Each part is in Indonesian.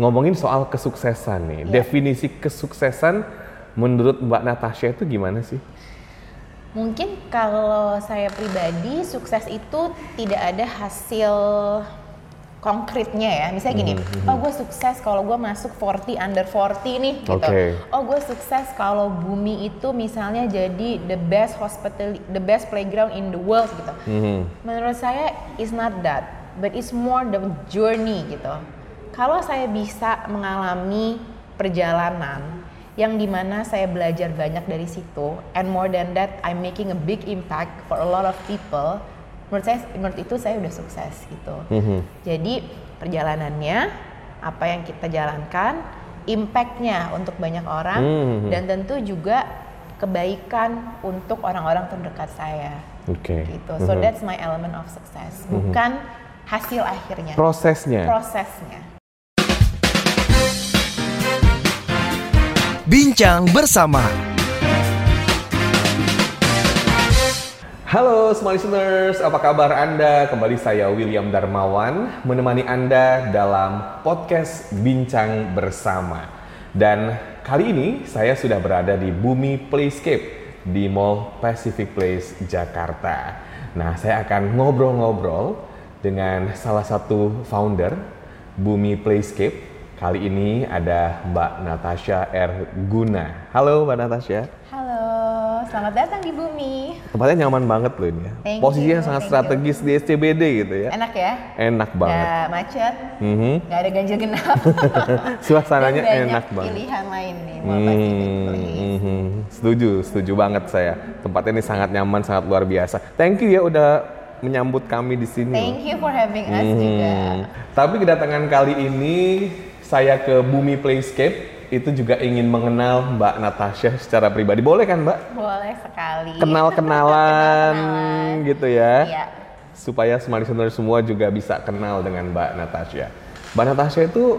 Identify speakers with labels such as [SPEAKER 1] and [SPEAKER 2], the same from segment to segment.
[SPEAKER 1] ngomongin soal kesuksesan nih.
[SPEAKER 2] Iya.
[SPEAKER 1] Definisi kesuksesan menurut Mbak Natasha itu gimana sih?
[SPEAKER 2] Mungkin kalau saya pribadi sukses itu tidak ada hasil konkretnya ya. Misalnya gini, oh gue sukses kalau gue masuk 40 under 40 nih gitu. Oh gue sukses kalau bumi itu misalnya jadi the best hospital, the best playground in the world gitu.
[SPEAKER 1] Mhm.
[SPEAKER 2] Menurut saya is not that, but it's more the journey gitu. Kalau saya bisa mengalami perjalanan yang di mana saya belajar banyak dari situ, and more than that, I'm making a big impact for a lot of people. Menurut saya, menurut itu saya udah sukses gitu.
[SPEAKER 1] Mhm.
[SPEAKER 2] Jadi perjalanannya, apa yang kita jalankan, impactnya untuk banyak orang,
[SPEAKER 1] Mhm.
[SPEAKER 2] dan tentu juga kebaikan untuk orang-orang terdekat saya
[SPEAKER 1] Oke.
[SPEAKER 2] gitu. So
[SPEAKER 1] Mhm.
[SPEAKER 2] that's my element of success, bukan hasil akhirnya,
[SPEAKER 1] Prosesnya.
[SPEAKER 2] prosesnya.
[SPEAKER 3] Bincang bersama
[SPEAKER 1] Halo semua listeners, apa kabar Anda? Kembali saya William Darmawan menemani Anda dalam podcast Bincang Bersama. Dan kali ini saya sudah berada di Bumi Playscape di Mall Pacific Place Jakarta. Nah, saya akan ngobrol-ngobrol dengan salah satu founder Bumi Playscape. Kali ini ada Mbak Natasha R. Guna. Halo Mbak Natasha.
[SPEAKER 2] Halo, selamat datang di bumi.
[SPEAKER 1] Tempatnya nyaman banget loh ini ya.
[SPEAKER 2] Thank
[SPEAKER 1] Posisinya
[SPEAKER 2] you,
[SPEAKER 1] sangat strategis di SCBD gitu ya.
[SPEAKER 2] Enak ya?
[SPEAKER 1] Enak banget.
[SPEAKER 2] Nggak macet,
[SPEAKER 1] Mhm.
[SPEAKER 2] nggak ada ganjil genap.
[SPEAKER 1] Suasananya enak banget.
[SPEAKER 2] pilihan lain nih, Mall Pacific
[SPEAKER 1] Hmm. Setuju, setuju banget saya. Tempatnya ini sangat nyaman, sangat luar biasa. Thank you ya udah menyambut kami di sini.
[SPEAKER 2] Thank you for having us
[SPEAKER 1] Hmm.
[SPEAKER 2] juga.
[SPEAKER 1] Tapi kedatangan kali ini saya ke Bumi Playscape itu juga ingin mengenal Mbak Natasha secara pribadi. Boleh kan Mbak?
[SPEAKER 2] Boleh sekali.
[SPEAKER 1] Kenal-kenalan gitu ya.
[SPEAKER 2] Iya.
[SPEAKER 1] Supaya semua listener semua juga bisa kenal dengan Mbak Natasha. Mbak Natasha itu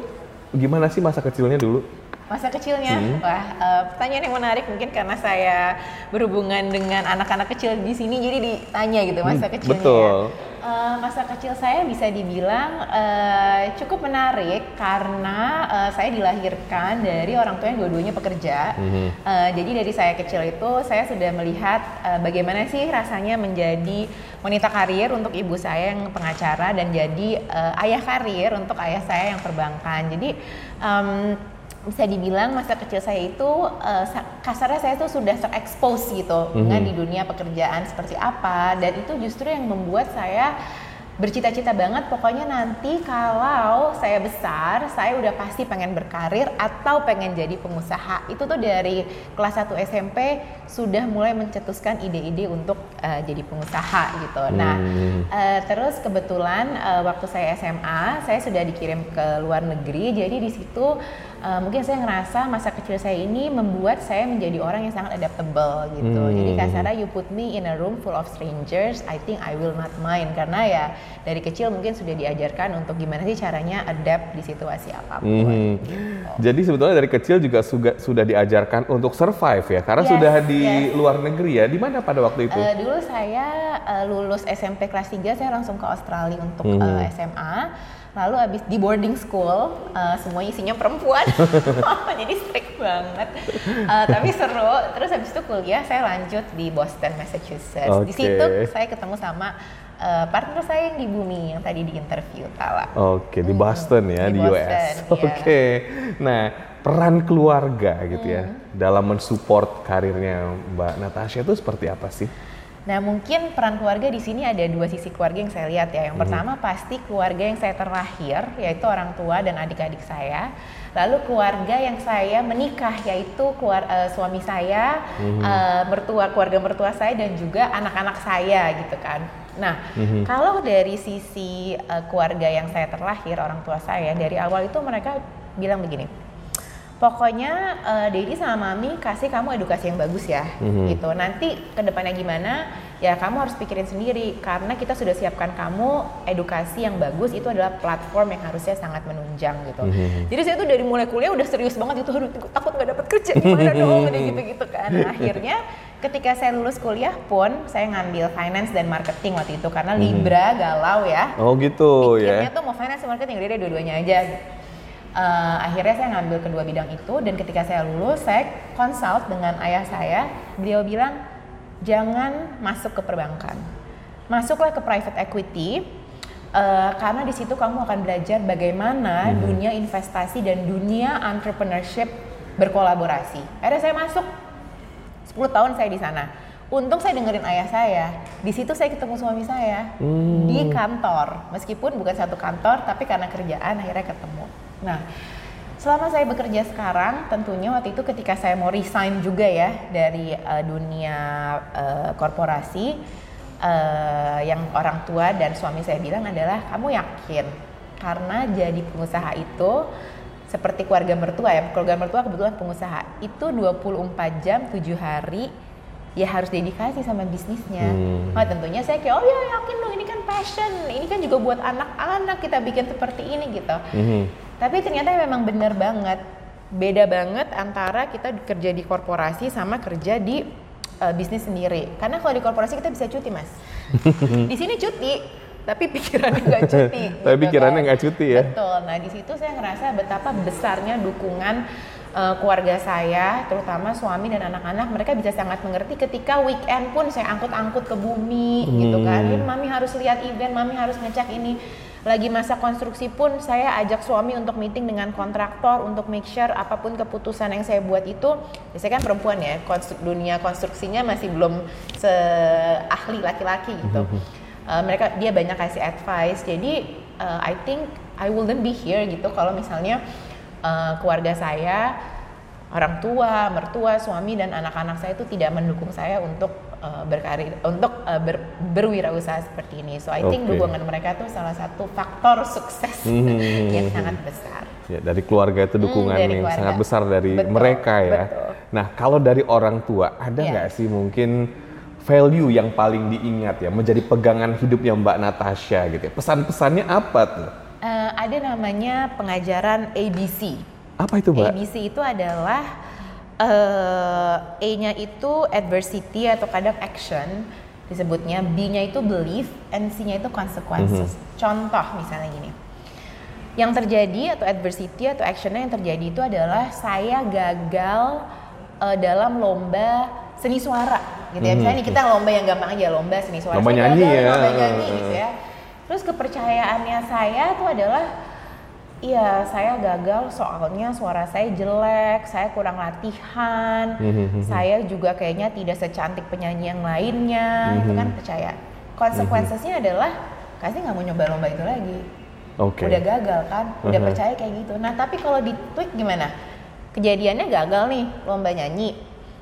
[SPEAKER 1] gimana sih masa kecilnya dulu?
[SPEAKER 2] Masa kecilnya,
[SPEAKER 1] Hmm.
[SPEAKER 2] wah eh, pertanyaan yang menarik mungkin karena saya berhubungan dengan anak-anak kecil di sini jadi ditanya gitu masa
[SPEAKER 1] Hmm,
[SPEAKER 2] kecilnya.
[SPEAKER 1] betul.
[SPEAKER 2] Eh, masa kecil saya bisa dibilang eh, cukup menarik karena eh, saya dilahirkan dari orang tua yang dua-duanya pekerja.
[SPEAKER 1] Mhm.
[SPEAKER 2] Eh, jadi dari saya kecil itu saya sudah melihat eh, bagaimana sih rasanya menjadi wanita karir untuk ibu saya yang pengacara dan jadi eh, ayah karir untuk ayah saya yang perbankan. Jadi em, bisa dibilang masa kecil saya itu sa- kasarnya saya tuh sudah terekspos gitu. Dengan di dunia pekerjaan seperti apa. Dan itu justru yang membuat saya bercita-cita banget. Pokoknya nanti kalau saya besar saya udah pasti pengen berkarir atau pengen jadi pengusaha. Itu tuh dari kelas 1 SMP sudah mulai mencetuskan ide-ide untuk eh, jadi pengusaha gitu. Nah
[SPEAKER 1] Hmm.
[SPEAKER 2] Eh, terus kebetulan eh, waktu saya SMA saya sudah dikirim ke luar negeri. Jadi di situ eh, mungkin saya ngerasa masa kecil saya ini membuat saya menjadi orang yang sangat adaptable gitu
[SPEAKER 1] Hmm.
[SPEAKER 2] jadi kasarnya you put me in a room full of strangers I think I will not mind karena ya dari kecil mungkin sudah diajarkan untuk gimana sih caranya adapt di situasi apa pun
[SPEAKER 1] Mhm.
[SPEAKER 2] gitu.
[SPEAKER 1] Jadi sebetulnya dari kecil juga suga- sudah diajarkan untuk survive ya, karena
[SPEAKER 2] Yes,
[SPEAKER 1] sudah di
[SPEAKER 2] yes.
[SPEAKER 1] luar negeri ya. Di mana pada waktu itu?
[SPEAKER 2] Eh, dulu saya eh, lulus SMP kelas 3 saya langsung ke Australia untuk
[SPEAKER 1] Mhm.
[SPEAKER 2] eh, SMA. Lalu abis di boarding school, eh, semuanya isinya perempuan, jadi strict banget. Eh, tapi seru. Terus habis itu kuliah saya lanjut di Boston, Massachusetts. Di
[SPEAKER 1] Oke.
[SPEAKER 2] situ saya ketemu sama eh, partner saya yang di Bumi yang tadi di interview Tala.
[SPEAKER 1] Oke, di Boston ya,
[SPEAKER 2] di
[SPEAKER 1] di,
[SPEAKER 2] Boston,
[SPEAKER 1] US.
[SPEAKER 2] iya.
[SPEAKER 1] Oke. Nah, peran keluarga gitu ya
[SPEAKER 2] Hmm.
[SPEAKER 1] dalam mensupport karirnya Mbak Natasha itu seperti apa sih?
[SPEAKER 2] Nah mungkin peran keluarga di sini ada dua sisi keluarga yang saya lihat ya. Yang pertama pasti keluarga yang saya terlahir, yaitu orang tua dan adik-adik saya. Lalu keluarga yang saya menikah, yaitu keluar, eh, suami saya, eh, mertua keluarga mertua saya dan juga anak-anak saya gitu kan. Nah kalau dari sisi eh, keluarga yang saya terlahir, orang tua saya dari awal itu mereka bilang begini. Pokoknya eh, Dedi sama Mami kasih kamu edukasi yang bagus ya, gitu. Nanti ke depannya gimana, ya kamu harus pikirin sendiri. Karena kita sudah siapkan kamu edukasi yang bagus itu adalah platform yang harusnya sangat menunjang gitu. Jadi saya tuh dari mulai kuliah udah serius banget gitu, aduh takut nggak dapat kerja gimana dong, udah gitu-gitu kan. Nah, akhirnya ketika saya lulus kuliah pun saya ngambil finance dan marketing waktu itu karena Libra galau ya
[SPEAKER 1] Oh gitu ya.
[SPEAKER 2] tuh mau finance marketing dia dua-duanya aja uh, akhirnya saya ngambil kedua bidang itu dan ketika saya lulus saya consult dengan ayah saya. Beliau bilang jangan masuk ke perbankan. Masuklah ke private equity uh, karena di situ kamu akan belajar bagaimana hmm. dunia investasi dan dunia entrepreneurship berkolaborasi. Akhirnya saya masuk. 10 tahun saya di sana. Untung saya dengerin ayah saya. Di situ saya ketemu suami saya hmm. di kantor. Meskipun bukan satu kantor tapi karena kerjaan akhirnya ketemu Nah, selama saya bekerja sekarang, tentunya waktu itu ketika saya mau resign juga ya dari uh, dunia uh, korporasi, uh, yang orang tua dan suami saya bilang adalah kamu yakin karena jadi pengusaha itu seperti keluarga mertua ya, keluarga mertua kebetulan pengusaha itu 24 jam 7 hari ya harus dedikasi sama bisnisnya. Hmm. Nah, tentunya saya kayak oh ya yakin dong ini kan passion, ini kan juga buat anak-anak kita bikin seperti ini gitu. Hmm. Tapi ternyata memang benar banget, beda banget antara kita kerja di korporasi sama kerja di uh, bisnis sendiri. Karena kalau di korporasi kita bisa cuti mas, di sini cuti, tapi pikirannya nggak cuti.
[SPEAKER 1] tapi gitu pikirannya kan. nggak kan. cuti ya.
[SPEAKER 2] Betul. Nah di situ saya ngerasa betapa besarnya dukungan uh, keluarga saya, terutama suami dan anak-anak, mereka bisa sangat mengerti ketika weekend pun saya angkut-angkut ke bumi hmm. gitu kan. Ini mami harus lihat event, mami harus ngecek ini. Lagi masa konstruksi pun saya ajak suami untuk meeting dengan kontraktor untuk make sure apa pun keputusan yang saya buat itu, saya kan perempuan ya, konstruk, dunia konstruksinya masih belum seahli laki-laki gitu. Uh, mereka dia banyak kasih advice, jadi uh, I think I wouldn't be here gitu kalau misalnya uh, keluarga saya, orang tua, mertua, suami dan anak-anak saya itu tidak mendukung saya untuk uh, berkarir, untuk uh, ber, berwirausaha seperti ini. So I okay. think dukungan mereka itu salah satu faktor sukses hmm. yang sangat besar.
[SPEAKER 1] Ya, dari keluarga itu dukungan hmm, yang keluarga. sangat besar dari betul, mereka ya. Betul. Nah, kalau dari orang tua ada iya. nggak yeah. sih mungkin value yang paling diingat ya menjadi pegangan hidupnya Mbak Natasha gitu ya. Pesan-pesannya apa tuh?
[SPEAKER 2] uh, ada namanya pengajaran ABC.
[SPEAKER 1] Apa itu, Mbak?
[SPEAKER 2] ABC itu adalah uh, A-nya itu adversity atau kadang action disebutnya, B-nya itu belief, and C-nya itu consequences. Mm -hmm. Contoh misalnya gini. Yang terjadi atau adversity atau actionnya yang terjadi itu adalah saya gagal uh, dalam lomba seni suara gitu ya. Misalnya mm -hmm. kita lomba yang gampang aja lomba seni suara.
[SPEAKER 1] Lomba nyanyi ya.
[SPEAKER 2] Lomba nyanyi gitu ya Terus kepercayaannya saya itu adalah Iya, saya gagal soalnya suara saya jelek, saya kurang latihan, mm-hmm. saya juga kayaknya tidak secantik penyanyi yang lainnya, mm-hmm. itu kan percaya. Konsekuensinya mm-hmm. adalah kasih nggak mau nyoba lomba itu lagi.
[SPEAKER 1] Okay.
[SPEAKER 2] Udah gagal kan, udah uh-huh. percaya kayak gitu. Nah tapi kalau di tweet gimana? Kejadiannya gagal nih lomba nyanyi,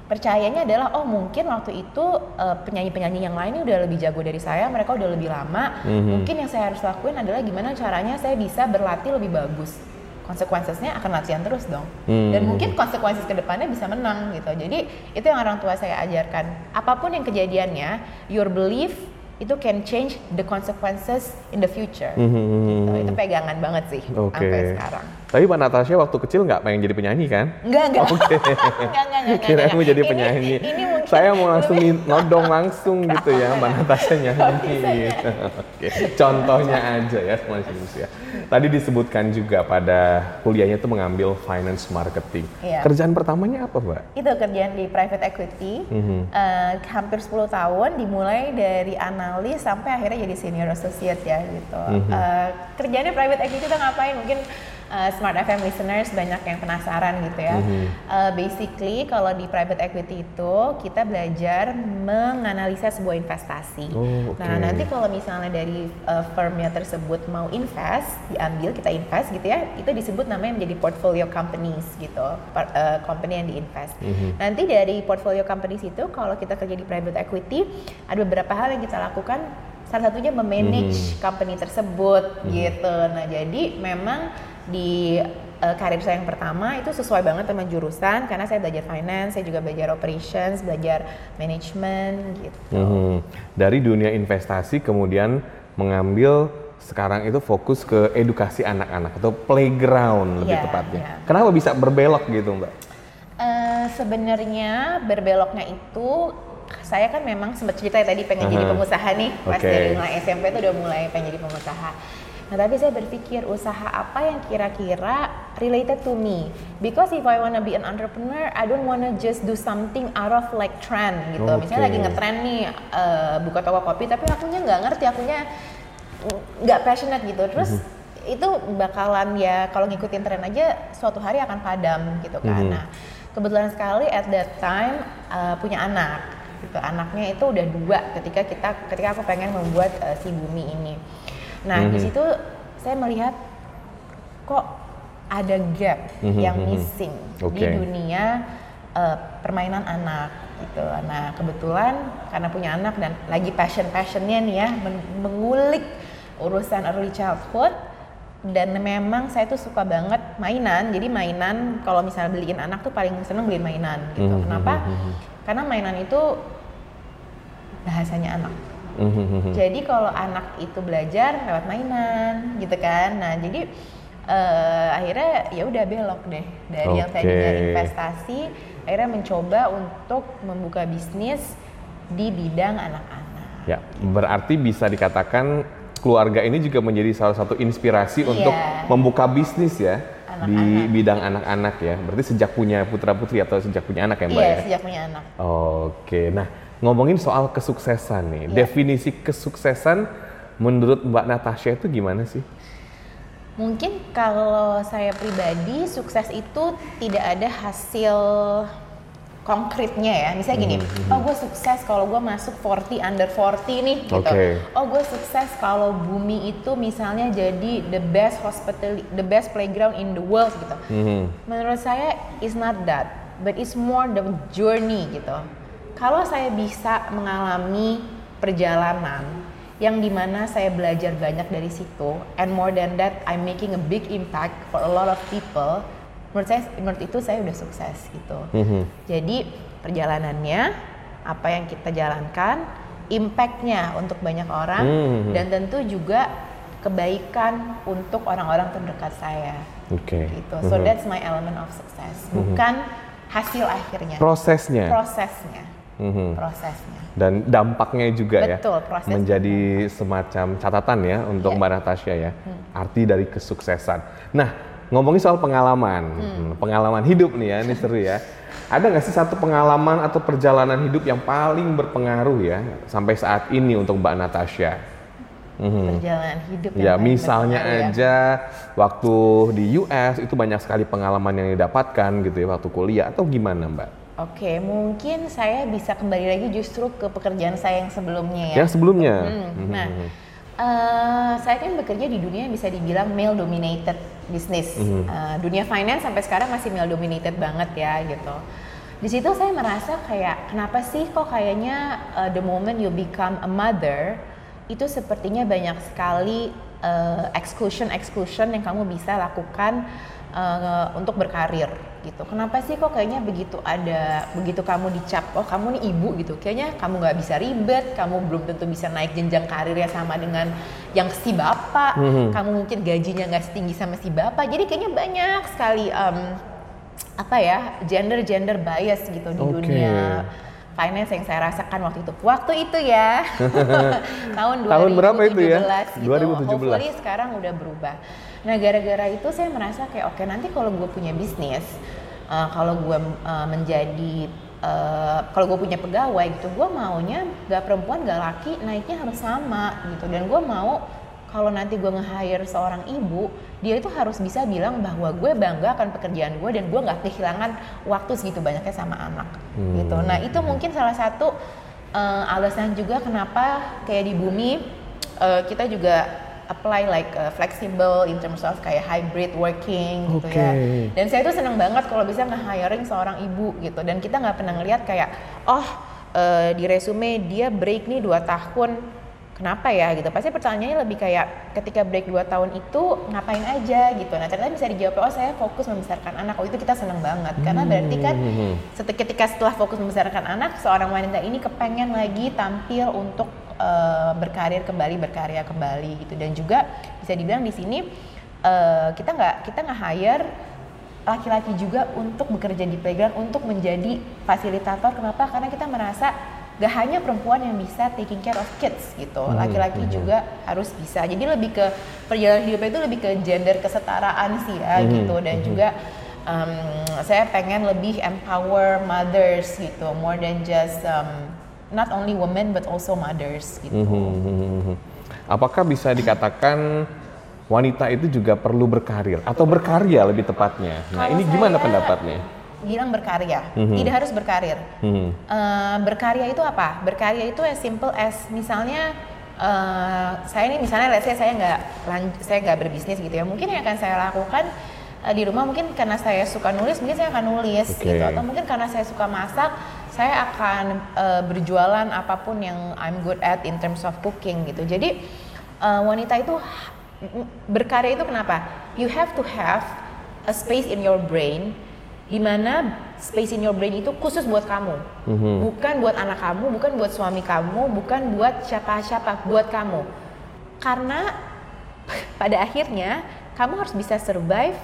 [SPEAKER 2] percayanya adalah oh mungkin waktu itu uh, penyanyi-penyanyi yang lainnya udah lebih jago dari saya, mereka udah lebih lama. Mm-hmm. Mungkin yang saya harus lakuin adalah gimana caranya saya bisa berlatih lebih bagus. Konsekuensinya akan latihan terus dong. Mm-hmm. Dan mungkin konsekuensi ke depannya bisa menang gitu. Jadi itu yang orang tua saya ajarkan. Apa pun yang kejadiannya, your belief itu can change the consequences in the future. Mm-hmm. Gitu. Itu pegangan banget sih okay. sampai sekarang.
[SPEAKER 1] Tapi Mbak Natasha waktu kecil nggak pengen jadi penyanyi kan?
[SPEAKER 2] Enggak, enggak.
[SPEAKER 1] Oke. Okay. enggak, enggak, enggak. Kira mau jadi penyanyi. Ini, ini mungkin Saya mau langsung nodong langsung gitu ya Mbak Natasha nyanyi gitu. Oke. Okay. Contohnya aja ya semua ya. Tadi disebutkan juga pada kuliahnya itu mengambil finance marketing. Iya. Kerjaan pertamanya apa Mbak?
[SPEAKER 2] Itu kerjaan di private equity. Mm-hmm. Uh, hampir 10 tahun dimulai dari analis sampai akhirnya jadi senior associate ya gitu. Mm-hmm. Uh, kerjanya private equity itu ngapain? Mungkin uh, Smart FM listeners banyak yang penasaran gitu ya. Mm-hmm. Uh, basically kalau di private equity itu kita belajar menganalisa sebuah investasi. Oh, okay. Nah nanti kalau misalnya dari uh, firmnya tersebut mau invest, diambil kita invest gitu ya, itu disebut namanya menjadi portfolio companies gitu, uh, company yang diinvest. Mm-hmm. Nanti dari portfolio companies itu kalau kita kerja di private equity ada beberapa hal yang kita lakukan salah satunya memanage hmm. company tersebut hmm. gitu. Nah, jadi memang di uh, karir saya yang pertama itu sesuai banget sama jurusan karena saya belajar finance, saya juga belajar operations, belajar management gitu. Hmm.
[SPEAKER 1] Dari dunia investasi kemudian mengambil sekarang itu fokus ke edukasi anak-anak atau playground lebih yeah, tepatnya. Yeah. Kenapa bisa berbelok gitu, Mbak?
[SPEAKER 2] Uh, Sebenarnya berbeloknya itu saya kan memang sempat cerita ya tadi pengen uh -huh. jadi pengusaha nih pas okay. dari mulai SMP itu udah mulai pengen jadi pengusaha Nah tapi saya berpikir usaha apa yang kira-kira related to me? Because if I wanna be an entrepreneur I don't wanna just do something out of like trend gitu.
[SPEAKER 1] Okay.
[SPEAKER 2] misalnya lagi ngetrend nih eh, buka toko kopi tapi akunya nggak ngerti akunya nggak passionate gitu. Terus itu bakalan ya kalau ngikutin tren aja suatu hari akan padam gitu kan.
[SPEAKER 1] Mhm.
[SPEAKER 2] nah kebetulan sekali at that time eh, punya anak gitu. Anaknya itu udah dua ketika kita ketika aku pengen membuat eh, si bumi ini nah di
[SPEAKER 1] Mhm.
[SPEAKER 2] situ saya melihat kok ada gap
[SPEAKER 1] Mhm,
[SPEAKER 2] yang
[SPEAKER 1] mhm.
[SPEAKER 2] missing di
[SPEAKER 1] Oke.
[SPEAKER 2] dunia eh, permainan anak gitu. Nah kebetulan karena punya anak dan lagi passion passionnya nih ya men- mengulik urusan early childhood dan memang saya tuh suka banget mainan. Jadi mainan kalau misalnya beliin anak tuh paling seneng beliin mainan gitu.
[SPEAKER 1] Mhm,
[SPEAKER 2] Kenapa?
[SPEAKER 1] mhm.
[SPEAKER 2] Karena mainan itu bahasanya anak.
[SPEAKER 1] Mhm.
[SPEAKER 2] Jadi kalau anak itu belajar lewat mainan gitu kan. Nah, jadi eh, akhirnya ya udah belok deh dari yang tadinya investasi akhirnya mencoba untuk membuka bisnis di bidang anak-anak.
[SPEAKER 1] Ya, berarti bisa dikatakan keluarga ini juga menjadi salah satu inspirasi
[SPEAKER 2] Iya.
[SPEAKER 1] untuk membuka bisnis ya di
[SPEAKER 2] Anak-anak.
[SPEAKER 1] bidang anak-anak ya. Berarti sejak punya putra putri atau sejak punya anak ya Mbak
[SPEAKER 2] Iya,
[SPEAKER 1] ya?
[SPEAKER 2] sejak punya anak.
[SPEAKER 1] Oke, nah ngomongin soal kesuksesan nih,
[SPEAKER 2] Iya.
[SPEAKER 1] definisi kesuksesan menurut Mbak Natasha itu gimana sih?
[SPEAKER 2] Mungkin kalau saya pribadi sukses itu tidak ada hasil konkretnya ya. Misalnya gini,
[SPEAKER 1] Mhm,
[SPEAKER 2] oh gue sukses kalau gue masuk 40 under 40 nih gitu.
[SPEAKER 1] Oke.
[SPEAKER 2] Oh gue sukses kalau bumi itu misalnya jadi the best hospital, the best playground in the world gitu.
[SPEAKER 1] Mhm.
[SPEAKER 2] Menurut saya is not that, but it's more the journey gitu. Kalau saya bisa mengalami perjalanan yang di mana saya belajar banyak dari situ, and more than that, I'm making a big impact for a lot of people. Menurut saya, menurut itu saya udah sukses gitu.
[SPEAKER 1] Mhm.
[SPEAKER 2] Jadi perjalanannya, apa yang kita jalankan, impactnya untuk banyak orang,
[SPEAKER 1] Mhm.
[SPEAKER 2] dan tentu juga kebaikan untuk orang-orang terdekat saya
[SPEAKER 1] Oke.
[SPEAKER 2] gitu. So
[SPEAKER 1] Mhm.
[SPEAKER 2] that's my element of success, bukan hasil akhirnya.
[SPEAKER 1] prosesnya.
[SPEAKER 2] Prosesnya,
[SPEAKER 1] Mhm.
[SPEAKER 2] prosesnya.
[SPEAKER 1] Dan dampaknya juga ya
[SPEAKER 2] Betul, proses
[SPEAKER 1] menjadi semacam catatan ya untuk
[SPEAKER 2] Iya.
[SPEAKER 1] Mbak Natasha ya. Arti dari kesuksesan. Nah, ngomongin soal pengalaman, Hmm, pengalaman hidup nih ya, ini seru ya. Ada nggak sih satu pengalaman atau perjalanan hidup yang paling berpengaruh ya sampai saat ini untuk Mbak Natasha? Mhm.
[SPEAKER 2] Perjalanan hidup
[SPEAKER 1] Ya misalnya
[SPEAKER 2] ya.
[SPEAKER 1] aja waktu di US itu banyak sekali pengalaman yang didapatkan gitu ya waktu kuliah atau gimana Mbak?
[SPEAKER 2] Oke, mungkin saya bisa kembali lagi justru ke pekerjaan saya yang sebelumnya ya.
[SPEAKER 1] Yang sebelumnya?
[SPEAKER 2] Hmm,
[SPEAKER 1] Mhm.
[SPEAKER 2] Nah, eh, saya kan bekerja di dunia yang bisa dibilang male dominated business.
[SPEAKER 1] Mhm.
[SPEAKER 2] Eh, dunia finance sampai sekarang masih male dominated banget ya gitu. Di situ saya merasa kayak kenapa sih kok kayaknya eh, the moment you become a mother itu sepertinya banyak sekali eh, exclusion exclusion yang kamu bisa lakukan eh, untuk berkarir gitu. Kenapa sih kok kayaknya begitu ada begitu kamu dicap oh kamu nih ibu gitu. Kayaknya kamu nggak bisa ribet, kamu belum tentu bisa naik jenjang karirnya sama dengan yang si bapak.
[SPEAKER 1] Mhm.
[SPEAKER 2] Kamu mungkin gajinya nggak setinggi sama si bapak. Jadi kayaknya banyak sekali em, apa ya gender gender bias gitu di
[SPEAKER 1] Oke.
[SPEAKER 2] dunia finance yang saya rasakan waktu itu. Waktu itu ya. tahun 2017
[SPEAKER 1] Tahun berapa itu ya?
[SPEAKER 2] gitu.
[SPEAKER 1] 2017.
[SPEAKER 2] Hopefully sekarang udah berubah. Nah, gara-gara itu saya merasa kayak oke nanti kalau gue punya bisnis, eh, kalau gue eh, menjadi eh, kalau gue punya pegawai gitu, gue maunya gak perempuan gak laki naiknya harus sama gitu. Dan gue mau kalau nanti gue nge-hire seorang ibu, dia itu harus bisa bilang bahwa gue bangga akan pekerjaan gue dan gue nggak kehilangan waktu segitu banyaknya sama anak
[SPEAKER 1] Hmm.
[SPEAKER 2] gitu. Nah itu mungkin salah satu eh, alasan juga kenapa kayak di bumi eh, kita juga apply like uh, flexible in terms of kayak hybrid working gitu ya.
[SPEAKER 1] Oke.
[SPEAKER 2] Dan saya tuh seneng banget kalau bisa nge-hiring seorang ibu gitu. Dan kita nggak pernah ngeliat kayak, oh eh, di resume dia break nih dua tahun, kenapa ya gitu. Pasti pertanyaannya lebih kayak ketika break dua tahun itu ngapain aja gitu. Nah ternyata bisa dijawab, oh saya fokus membesarkan anak. Oh itu kita seneng banget. Karena berarti kan
[SPEAKER 1] Hmm.
[SPEAKER 2] Ketika setelah fokus membesarkan anak, seorang wanita ini kepengen lagi tampil untuk eh, berkarir kembali, berkarya kembali gitu. Dan juga bisa dibilang di sini eh, kita nggak kita nggak hire laki-laki juga untuk bekerja di playground untuk menjadi fasilitator. Kenapa? Karena kita merasa gak hanya perempuan yang bisa taking care of kids gitu,
[SPEAKER 1] Hmm,
[SPEAKER 2] laki-laki
[SPEAKER 1] hmm.
[SPEAKER 2] juga harus bisa. Jadi lebih ke perjalanan hidupnya itu lebih ke gender kesetaraan sih ya
[SPEAKER 1] Hmm,
[SPEAKER 2] gitu dan
[SPEAKER 1] hmm.
[SPEAKER 2] juga um, saya pengen lebih empower mothers gitu, more than just um, not only women but also mothers gitu.
[SPEAKER 1] Mhm. Apakah bisa dikatakan wanita itu juga perlu berkarir atau berkarya lebih tepatnya? Nah,
[SPEAKER 2] Kalau
[SPEAKER 1] ini gimana
[SPEAKER 2] saya
[SPEAKER 1] pendapatnya?
[SPEAKER 2] Bilang berkarya,
[SPEAKER 1] Mhm.
[SPEAKER 2] tidak harus berkarir.
[SPEAKER 1] Mhm.
[SPEAKER 2] Eh, berkarya itu apa? Berkarya itu as simple as misalnya eh, saya ini misalnya let's say saya nggak saya nggak berbisnis gitu ya. Mungkin yang akan saya lakukan eh, di rumah mungkin karena saya suka nulis, mungkin saya akan nulis
[SPEAKER 1] Oke.
[SPEAKER 2] gitu atau mungkin karena saya suka masak, saya akan eh, berjualan apa pun yang I'm good at in terms of cooking gitu. Jadi eh, wanita itu berkarya itu kenapa? You have to have a space in your brain di mana space in your brain itu khusus buat kamu,
[SPEAKER 1] Mhm.
[SPEAKER 2] bukan buat anak kamu, bukan buat suami kamu, bukan buat siapa-siapa, buat kamu. Karena pada akhirnya kamu harus bisa survive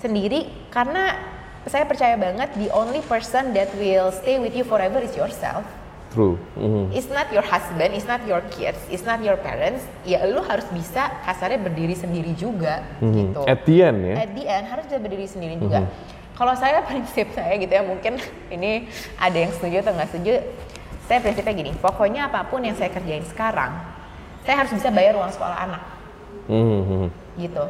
[SPEAKER 2] sendiri karena saya percaya banget the only person that will stay with you forever is yourself.
[SPEAKER 1] True. Mhm.
[SPEAKER 2] It's not your husband, it's not your kids, it's not your parents. Ya lu harus bisa kasarnya berdiri sendiri juga
[SPEAKER 1] Mhm.
[SPEAKER 2] gitu.
[SPEAKER 1] At the end ya.
[SPEAKER 2] At the end harus bisa berdiri sendiri juga. Kalau saya prinsip saya gitu ya mungkin ini ada yang setuju atau nggak setuju. Saya prinsipnya gini, pokoknya apa pun yang saya kerjain sekarang, saya harus bisa bayar uang sekolah anak
[SPEAKER 1] Mhm.
[SPEAKER 2] gitu.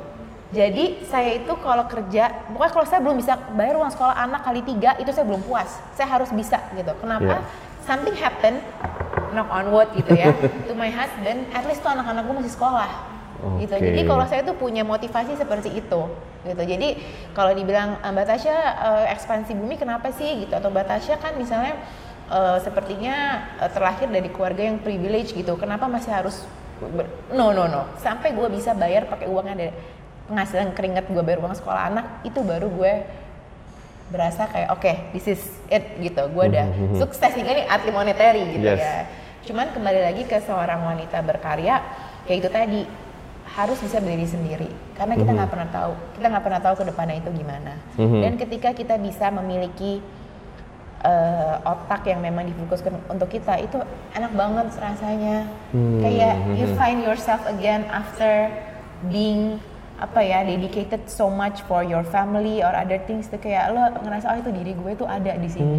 [SPEAKER 2] Jadi saya itu kalau kerja, pokoknya kalau saya belum bisa bayar uang sekolah anak kali tiga itu saya belum puas. Saya harus bisa gitu. Kenapa?
[SPEAKER 1] Yeah.
[SPEAKER 2] Something happen, knock on wood gitu ya, to my husband. At least tuh anak-anak gue masih sekolah. Gitu.
[SPEAKER 1] Oke.
[SPEAKER 2] Jadi kalau saya tuh punya motivasi seperti itu. Gitu. Jadi kalau dibilang "Eh, Mbak Tasya eh, ekspansi bumi kenapa sih gitu? Atau Mbak Tasya kan misalnya eh, sepertinya eh, terlahir dari keluarga yang privilege gitu. Kenapa masih harus ber- no no no sampai gue bisa bayar pakai uang yang ada penghasilan keringat gue bayar uang sekolah anak itu baru gue berasa kayak oke this is it gitu. Gue udah sukses ini arti monetary gitu
[SPEAKER 1] Yes.
[SPEAKER 2] ya. Cuman kembali lagi ke seorang wanita berkarya kayak itu tadi harus bisa berdiri sendiri. Karena kita nggak pernah tahu kita nggak pernah tahu ke depannya itu gimana.
[SPEAKER 1] Mhm.
[SPEAKER 2] dan ketika kita bisa memiliki eh, otak yang memang difokuskan untuk kita itu enak banget rasanya.
[SPEAKER 1] Hmm,
[SPEAKER 2] kayak you find yourself again after being apa ya dedicated so much for your family or other things tuh kayak lo ngerasa oh itu diri gue tuh ada di sini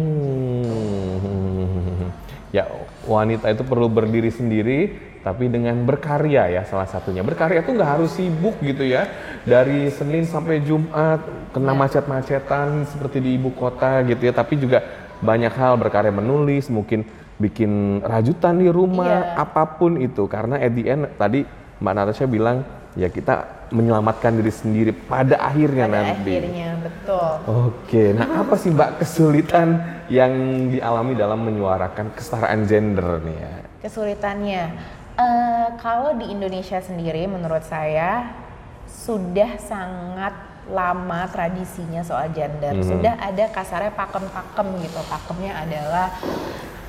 [SPEAKER 1] Hmm. Ya, wanita itu perlu berdiri sendiri, tapi dengan berkarya ya salah satunya. Berkarya tuh nggak harus sibuk gitu ya. Dari Senin sampai Jumat kena macet-macetan seperti di ibu kota gitu ya. Tapi juga banyak hal berkarya menulis, mungkin bikin rajutan di rumah,
[SPEAKER 2] Iya.
[SPEAKER 1] apa pun itu. Karena at the end tadi Mbak Natasha bilang ya kita menyelamatkan diri sendiri pada akhirnya
[SPEAKER 2] pada
[SPEAKER 1] nanti.
[SPEAKER 2] akhirnya betul
[SPEAKER 1] Oke, nah apa sih Mbak kesulitan yang dialami dalam menyuarakan kesetaraan gender nih ya?
[SPEAKER 2] kesulitannya Eh, kalau di Indonesia sendiri menurut saya sudah sangat lama tradisinya soal gender
[SPEAKER 1] Mhm.
[SPEAKER 2] sudah ada kasarnya pakem-pakem gitu pakemnya adalah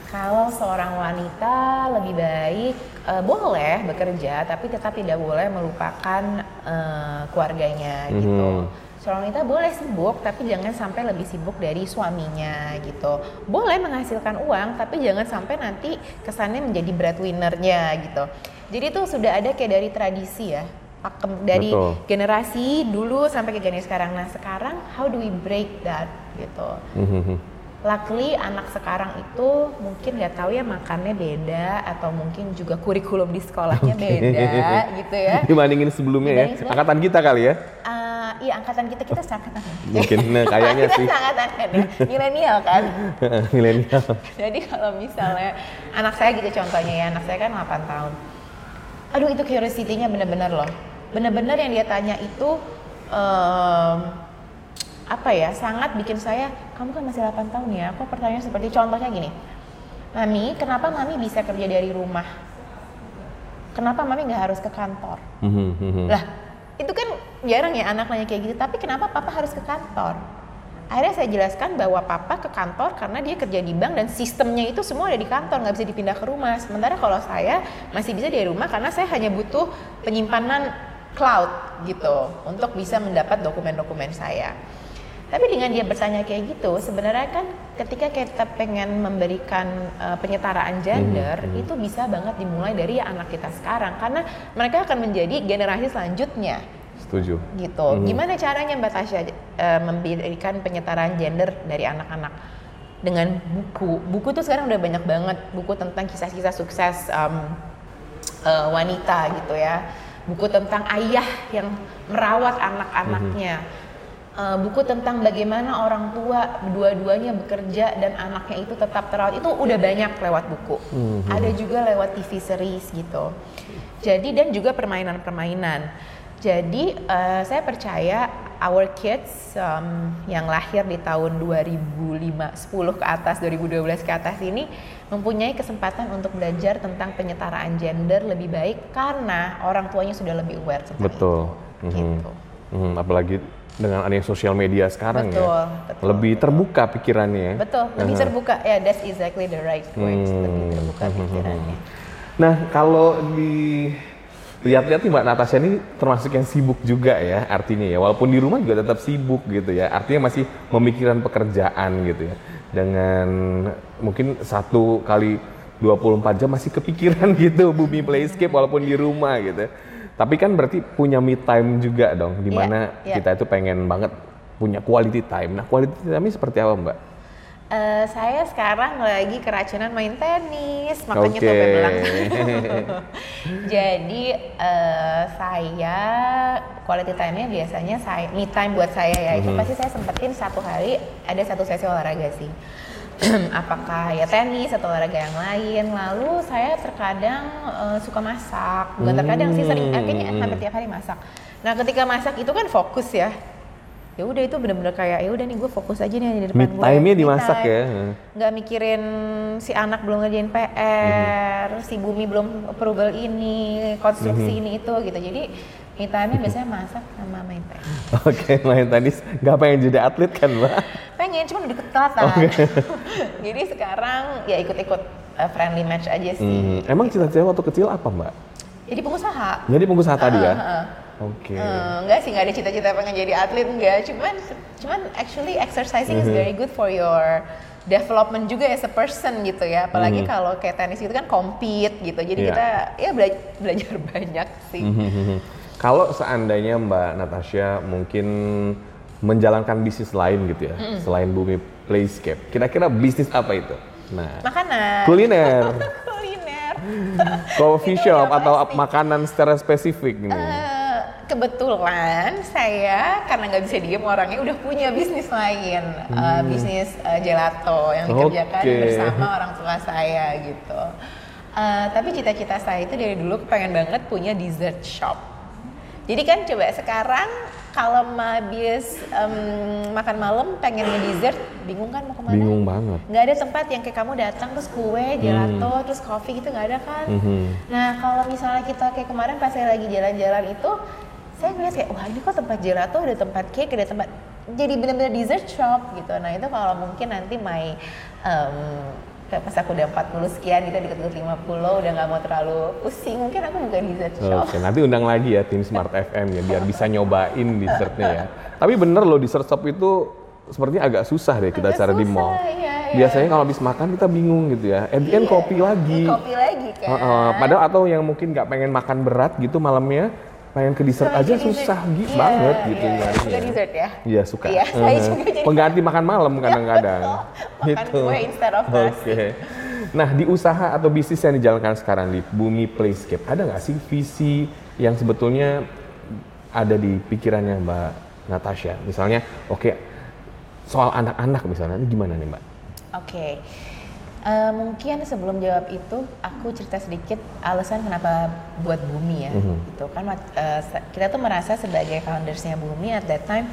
[SPEAKER 2] kalau seorang wanita lebih baik eh, boleh bekerja tapi tetap tidak boleh melupakan eh, keluarganya gitu
[SPEAKER 1] Mhm.
[SPEAKER 2] Seorang wanita boleh sibuk, tapi jangan sampai lebih sibuk dari suaminya gitu. Boleh menghasilkan uang, tapi jangan sampai nanti kesannya menjadi breadwinnernya gitu. Jadi itu sudah ada kayak dari tradisi ya, pakem dari
[SPEAKER 1] Betul.
[SPEAKER 2] generasi dulu sampai ke generasi sekarang. Nah sekarang how do we break that gitu? Luckily anak sekarang itu mungkin nggak tahu ya makannya beda atau mungkin juga kurikulum di sekolahnya beda gitu ya.
[SPEAKER 1] Dibandingin sebelumnya ya,
[SPEAKER 2] Dibanding sebelum-
[SPEAKER 1] angkatan kita kali ya?
[SPEAKER 2] Ah, iya angkatan kita kita seangkatan.
[SPEAKER 1] Mungkin, nah, kayaknya
[SPEAKER 2] kita
[SPEAKER 1] sih.
[SPEAKER 2] seangkatan kan ya, milenial kan.
[SPEAKER 1] Milenial.
[SPEAKER 2] Jadi kalau misalnya anak saya gitu contohnya ya, anak saya kan 8 tahun. Aduh itu curiosity-nya bener-bener loh. Bener-bener yang dia tanya itu em, apa ya, sangat bikin saya, kamu kan masih 8 tahun ya, aku pertanyaan seperti contohnya gini. Mami, kenapa Mami bisa kerja dari rumah? Kenapa Mami nggak harus ke kantor? Lah, itu kan jarang ya anak nanya kayak gitu. Tapi kenapa papa harus ke kantor? Akhirnya saya jelaskan bahwa papa ke kantor karena dia kerja di bank dan sistemnya itu semua ada di kantor, nggak bisa dipindah ke rumah. Sementara kalau saya masih bisa dari rumah karena saya hanya butuh penyimpanan cloud gitu untuk bisa mendapat dokumen-dokumen saya. Tapi dengan dia bertanya kayak gitu, sebenarnya kan ketika kita pengen memberikan uh, penyetaraan gender, hmm, hmm. itu bisa banget dimulai dari anak kita sekarang karena mereka akan menjadi generasi selanjutnya.
[SPEAKER 1] Setuju.
[SPEAKER 2] Gitu. Hmm. Gimana caranya Mbak Tasya uh, memberikan penyetaraan gender dari anak-anak? Dengan buku. Buku tuh sekarang udah banyak banget buku tentang kisah-kisah sukses um, uh, wanita gitu ya. Buku tentang ayah yang merawat anak-anaknya. Hmm uh, buku tentang bagaimana orang tua dua-duanya bekerja dan anaknya itu tetap terawat itu udah banyak lewat buku. Mm-hmm. Ada juga lewat TV series gitu. Jadi dan juga permainan-permainan. Jadi uh, saya percaya our kids um, yang lahir di tahun 2005, 10 ke atas, 2012 ke atas ini mempunyai kesempatan untuk belajar tentang penyetaraan gender lebih baik karena orang tuanya sudah lebih aware
[SPEAKER 1] tentang Betul. itu. Mm-hmm. Gitu. Mm, apalagi dengan adanya sosial media sekarang
[SPEAKER 2] betul,
[SPEAKER 1] ya. Betul, lebih betul. terbuka pikirannya.
[SPEAKER 2] Betul, lebih uh-huh. terbuka. Ya, yeah, that's exactly the right word. Hmm. Lebih terbuka hmm, hmm, hmm, pikirannya.
[SPEAKER 1] Nah, kalau di lihat-lihat nih Mbak Natasha ini termasuk yang sibuk juga ya artinya ya. Walaupun di rumah juga tetap sibuk gitu ya. Artinya masih memikirkan pekerjaan gitu ya. Dengan mungkin satu kali 24 jam masih kepikiran gitu Bumi Playscape walaupun di rumah gitu. Tapi kan berarti punya me time juga dong, di iya, mana yeah, yeah. kita itu pengen banget punya quality time. Nah, quality time ini seperti apa, Mbak?
[SPEAKER 2] Uh, saya sekarang lagi keracunan main tenis, makanya okay. tuh bilang. Jadi uh, saya quality time-nya biasanya saya me time buat saya ya. Mm -hmm. Itu mhm. pasti saya sempetin satu hari ada satu sesi olahraga sih. apakah ya tenis atau olahraga yang lain. Lalu saya terkadang uh, suka masak, bukan terkadang sih sering, akhirnya hmm. hampir tiap hari masak. Nah ketika masak itu kan fokus ya. Ya udah itu bener-bener kayak ya udah nih gue fokus aja nih di depan
[SPEAKER 1] gue. Time-nya dimasak time. ya.
[SPEAKER 2] Nggak mikirin si anak belum ngerjain PR, hmm. si bumi belum approval ini, konstruksi hmm. ini itu gitu. Jadi me time biasanya masak sama main tenis.
[SPEAKER 1] Oke, okay, main tenis. Gak pengen jadi atlet kan, Mbak?
[SPEAKER 2] Pengen, cuma udah ketelatan. Okay. jadi sekarang ya ikut-ikut uh, friendly match aja sih. Hmm.
[SPEAKER 1] Emang cita-cita waktu kecil apa, Mbak?
[SPEAKER 2] Jadi pengusaha.
[SPEAKER 1] Jadi pengusaha uh, tadi ya? Uh,
[SPEAKER 2] uh. Oke. Okay. Uh, enggak sih, enggak ada cita-cita pengen jadi atlet, enggak. Cuman, cuman actually exercising mm -hmm. is mm-hmm. very good for your development juga as a person gitu ya apalagi mm -hmm. kalau kayak tenis itu kan compete gitu jadi yeah. kita ya bela belajar banyak sih mm -hmm.
[SPEAKER 1] Kalau seandainya Mbak Natasha mungkin menjalankan bisnis lain gitu ya, mm -mm. selain Bumi Playscape, kira-kira bisnis apa itu?
[SPEAKER 2] Nah, makanan.
[SPEAKER 1] Kuliner.
[SPEAKER 2] kuliner.
[SPEAKER 1] Coffee shop atau pasti. makanan secara spesifik gitu.
[SPEAKER 2] Uh, kebetulan saya karena nggak bisa diem orangnya udah punya bisnis lain, hmm. uh, bisnis uh, gelato yang dikerjakan okay. bersama orang tua saya gitu. Uh, tapi cita-cita saya itu dari dulu pengen banget punya dessert shop. Jadi kan coba sekarang kalau habis um, makan malam pengen nge-dessert, bingung kan mau ke mana?
[SPEAKER 1] Bingung banget.
[SPEAKER 2] Gak ada tempat yang kayak kamu datang terus kue, gelato, hmm. terus kopi gitu gak ada kan? Hmm. Nah kalau misalnya kita kayak kemarin pas saya lagi jalan-jalan itu, saya ngeliat kayak wah ini kok tempat gelato, ada tempat cake, ada tempat jadi benar-benar dessert shop gitu. Nah itu kalau mungkin nanti my um, pas aku udah 40 sekian gitu deket-deket 50 udah nggak mau terlalu pusing. Mungkin aku bukan dessert shop
[SPEAKER 1] oke nanti undang lagi ya tim Smart FM ya biar bisa nyobain dessertnya ya. Tapi bener loh dessert shop itu sepertinya agak susah deh kita cari di mall. iya, iya. biasanya kalau habis makan kita bingung gitu ya. At the end iya, kopi lagi.
[SPEAKER 2] kopi lagi kan. Uh, uh,
[SPEAKER 1] padahal atau yang mungkin nggak pengen makan berat gitu malamnya pengen ke dessert aja susah gitu yeah, banget gitu yeah,
[SPEAKER 2] nyarinya. Suka dessert ya?
[SPEAKER 1] Iya suka. Iya, uh, saya juga jadi pengganti makan malam kadang-kadang.
[SPEAKER 2] gitu. Makan instead of
[SPEAKER 1] Oke. Okay. Nah di usaha atau bisnis yang dijalankan sekarang di Bumi Playscape ada nggak sih visi yang sebetulnya ada di pikirannya Mbak Natasha? Misalnya, oke okay, soal anak-anak misalnya, ini gimana nih Mbak?
[SPEAKER 2] Oke. Okay Uh, mungkin sebelum jawab itu aku cerita sedikit alasan kenapa buat Bumi ya. Mm-hmm. Gitu kan uh, kita tuh merasa sebagai foundersnya Bumi at that time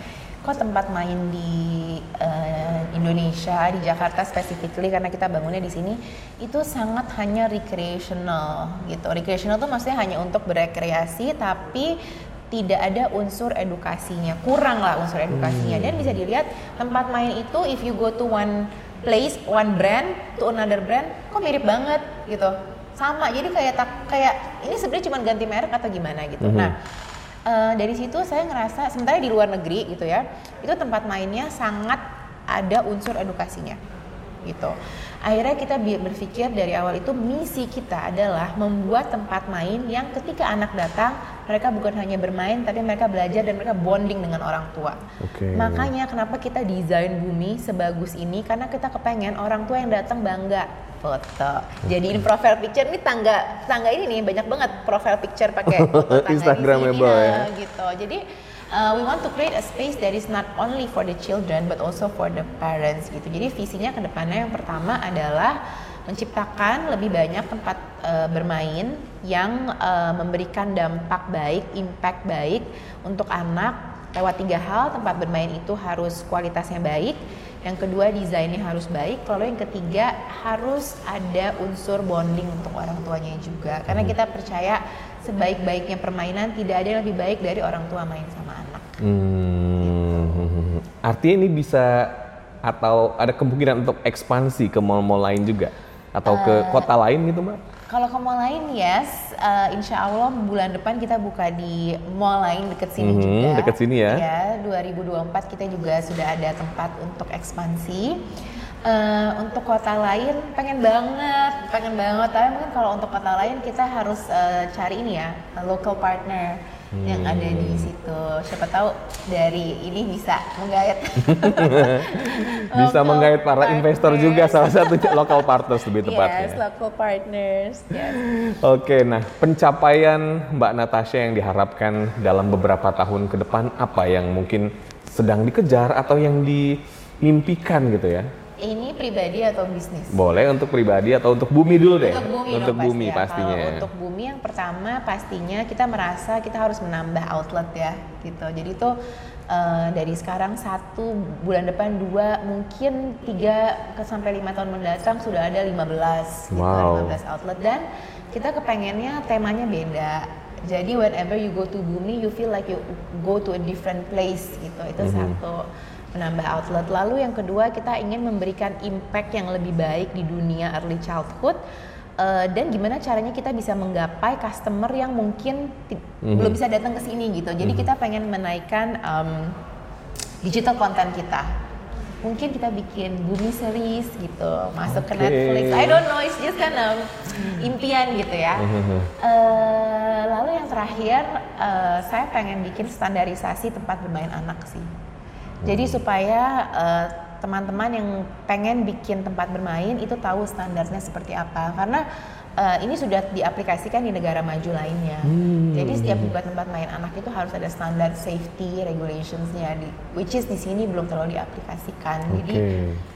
[SPEAKER 2] kok tempat main di uh, Indonesia di Jakarta specifically karena kita bangunnya di sini itu sangat hanya recreational gitu. Recreational tuh maksudnya hanya untuk berekreasi tapi tidak ada unsur edukasinya kurang lah unsur edukasinya hmm. dan bisa dilihat tempat main itu if you go to one place one brand to another brand kok mirip banget gitu. Sama jadi kayak tak kayak ini sebenarnya cuma ganti merek atau gimana gitu. Mm -hmm. nah uh, dari situ saya ngerasa sementara di luar negeri gitu ya itu tempat mainnya sangat ada unsur edukasinya gitu akhirnya kita berpikir dari awal itu misi kita adalah membuat tempat main yang ketika anak datang mereka bukan hanya bermain tapi mereka belajar dan mereka bonding dengan orang tua. Okay. Makanya kenapa kita desain bumi sebagus ini karena kita kepengen orang tua yang datang bangga foto. Jadiin profile picture ini tangga tangga ini nih banyak banget profile picture pakai
[SPEAKER 1] Instagramable ya.
[SPEAKER 2] gitu. Jadi uh, we want to create a space that is not only for the children but also for the parents gitu. Jadi visinya ke depannya yang pertama adalah menciptakan lebih banyak tempat uh, bermain yang uh, memberikan dampak baik, impact baik untuk anak lewat tiga hal. Tempat bermain itu harus kualitasnya baik, yang kedua desainnya harus baik, lalu yang ketiga harus ada unsur bonding untuk orang tuanya juga. Karena hmm. kita percaya sebaik-baiknya permainan tidak ada yang lebih baik dari orang tua main sama anak.
[SPEAKER 1] Hmm. Artinya ini bisa atau ada kemungkinan untuk ekspansi ke mall-mall lain juga atau uh, ke eh, kota lain gitu mbak?
[SPEAKER 2] Kalau ke mall lain yes, uh, insya Allah bulan depan kita buka di mall lain deket sini hmm, juga.
[SPEAKER 1] Deket sini ya?
[SPEAKER 2] Ya, 2024 kita juga sudah ada tempat untuk ekspansi. Uh, untuk kota lain pengen banget, pengen banget. Tapi mungkin kalau untuk kota lain kita harus uh, cari ini ya, local partner hmm. yang ada di situ. Siapa tahu dari ini bisa menggait.
[SPEAKER 1] bisa menggait para partners. investor juga salah satu local partners lebih tepatnya.
[SPEAKER 2] Yes, local partners. Yes.
[SPEAKER 1] Oke, nah pencapaian Mbak Natasha yang diharapkan dalam beberapa tahun ke depan apa yang mungkin sedang dikejar atau yang dimimpikan gitu ya?
[SPEAKER 2] Ini pribadi atau bisnis?
[SPEAKER 1] Boleh untuk pribadi atau untuk bumi dulu deh.
[SPEAKER 2] Untuk bumi,
[SPEAKER 1] untuk
[SPEAKER 2] dong,
[SPEAKER 1] bumi
[SPEAKER 2] pasti ya.
[SPEAKER 1] pastinya.
[SPEAKER 2] Kalau untuk bumi yang pertama pastinya kita merasa kita harus menambah outlet ya, gitu. Jadi itu uh, dari sekarang satu bulan depan dua mungkin tiga ke sampai lima tahun mendatang sudah ada 15
[SPEAKER 1] wow.
[SPEAKER 2] gitu, 15 outlet dan kita kepengennya temanya beda. Jadi whenever you go to bumi, you feel like you go to a different place gitu. Itu mm -hmm. satu menambah outlet. Lalu yang kedua kita ingin memberikan impact yang lebih baik di dunia early childhood uh, dan gimana caranya kita bisa menggapai customer yang mungkin mm-hmm. belum bisa datang ke sini gitu. Jadi mm-hmm. kita pengen menaikkan um, digital content kita. Mungkin kita bikin bumi series gitu, masuk okay. ke Netflix. I don't know, it's just kind of impian gitu ya. Uh, lalu yang terakhir, uh, saya pengen bikin standarisasi tempat bermain anak sih. Jadi supaya uh, teman-teman yang pengen bikin tempat bermain itu tahu standarnya seperti apa. Karena uh, ini sudah diaplikasikan di negara maju lainnya. Hmm. Jadi setiap buka tempat main anak itu harus ada standar safety regulationsnya, di, which is di sini belum terlalu diaplikasikan. Okay. Jadi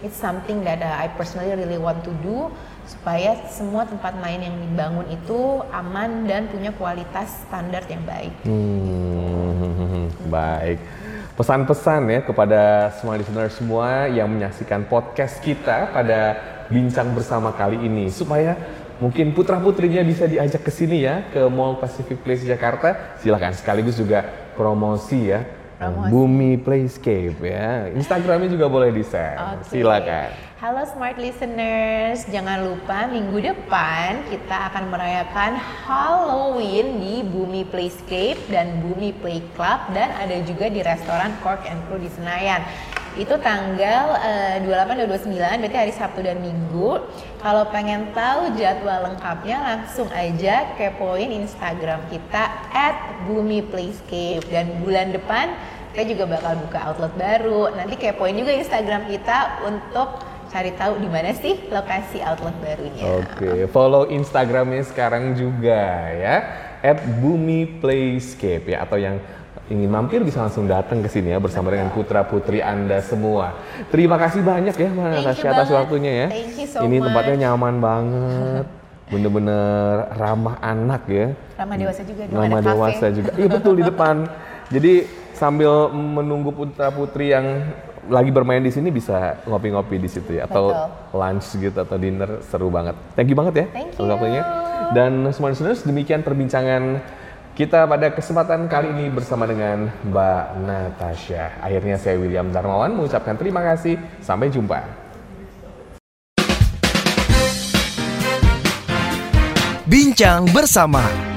[SPEAKER 2] it's something that uh, I personally really want to do supaya semua tempat main yang dibangun itu aman dan punya kualitas standar yang baik.
[SPEAKER 1] Hmm. Baik pesan-pesan ya kepada semua listener semua yang menyaksikan podcast kita pada bincang bersama kali ini. Supaya mungkin putra putrinya bisa diajak ke sini ya ke Mall Pacific Place Jakarta. Silakan sekaligus juga promosi ya. Promosi. Bumi Playscape ya. Instagramnya juga boleh di share. Okay. silakan
[SPEAKER 2] Halo smart listeners, jangan lupa minggu depan kita akan merayakan Halloween di Bumi Playscape dan Bumi Play Club dan ada juga di restoran Cork and Crew di Senayan. Itu tanggal uh, 28 dan 29, berarti hari Sabtu dan Minggu. Kalau pengen tahu jadwal lengkapnya langsung aja kepoin Instagram kita at Bumi Playscape dan bulan depan kita juga bakal buka outlet baru. Nanti kepoin juga Instagram kita untuk cari tahu di mana sih lokasi outlet barunya.
[SPEAKER 1] Oke, okay. follow Instagramnya sekarang juga ya, at Bumi Playscape ya, atau yang ingin mampir bisa langsung datang ke sini ya bersama Betul. dengan putra putri anda semua. Terima kasih banyak ya Mbak Natasha atas waktunya ya.
[SPEAKER 2] Thank you so
[SPEAKER 1] Ini much. tempatnya nyaman banget. Bener-bener ramah anak ya.
[SPEAKER 2] Ramah dewasa juga.
[SPEAKER 1] Ramah dewasa juga. Iya betul di depan. Jadi sambil menunggu putra putri yang lagi bermain di sini bisa ngopi-ngopi di situ ya atau Betul. lunch gitu atau dinner seru banget. Thank you banget ya
[SPEAKER 2] Thank you. waktunya.
[SPEAKER 1] Dan semua listeners demikian perbincangan kita pada kesempatan kali ini bersama dengan Mbak Natasha. Akhirnya saya William Darmawan mengucapkan terima kasih. Sampai jumpa.
[SPEAKER 3] Bincang bersama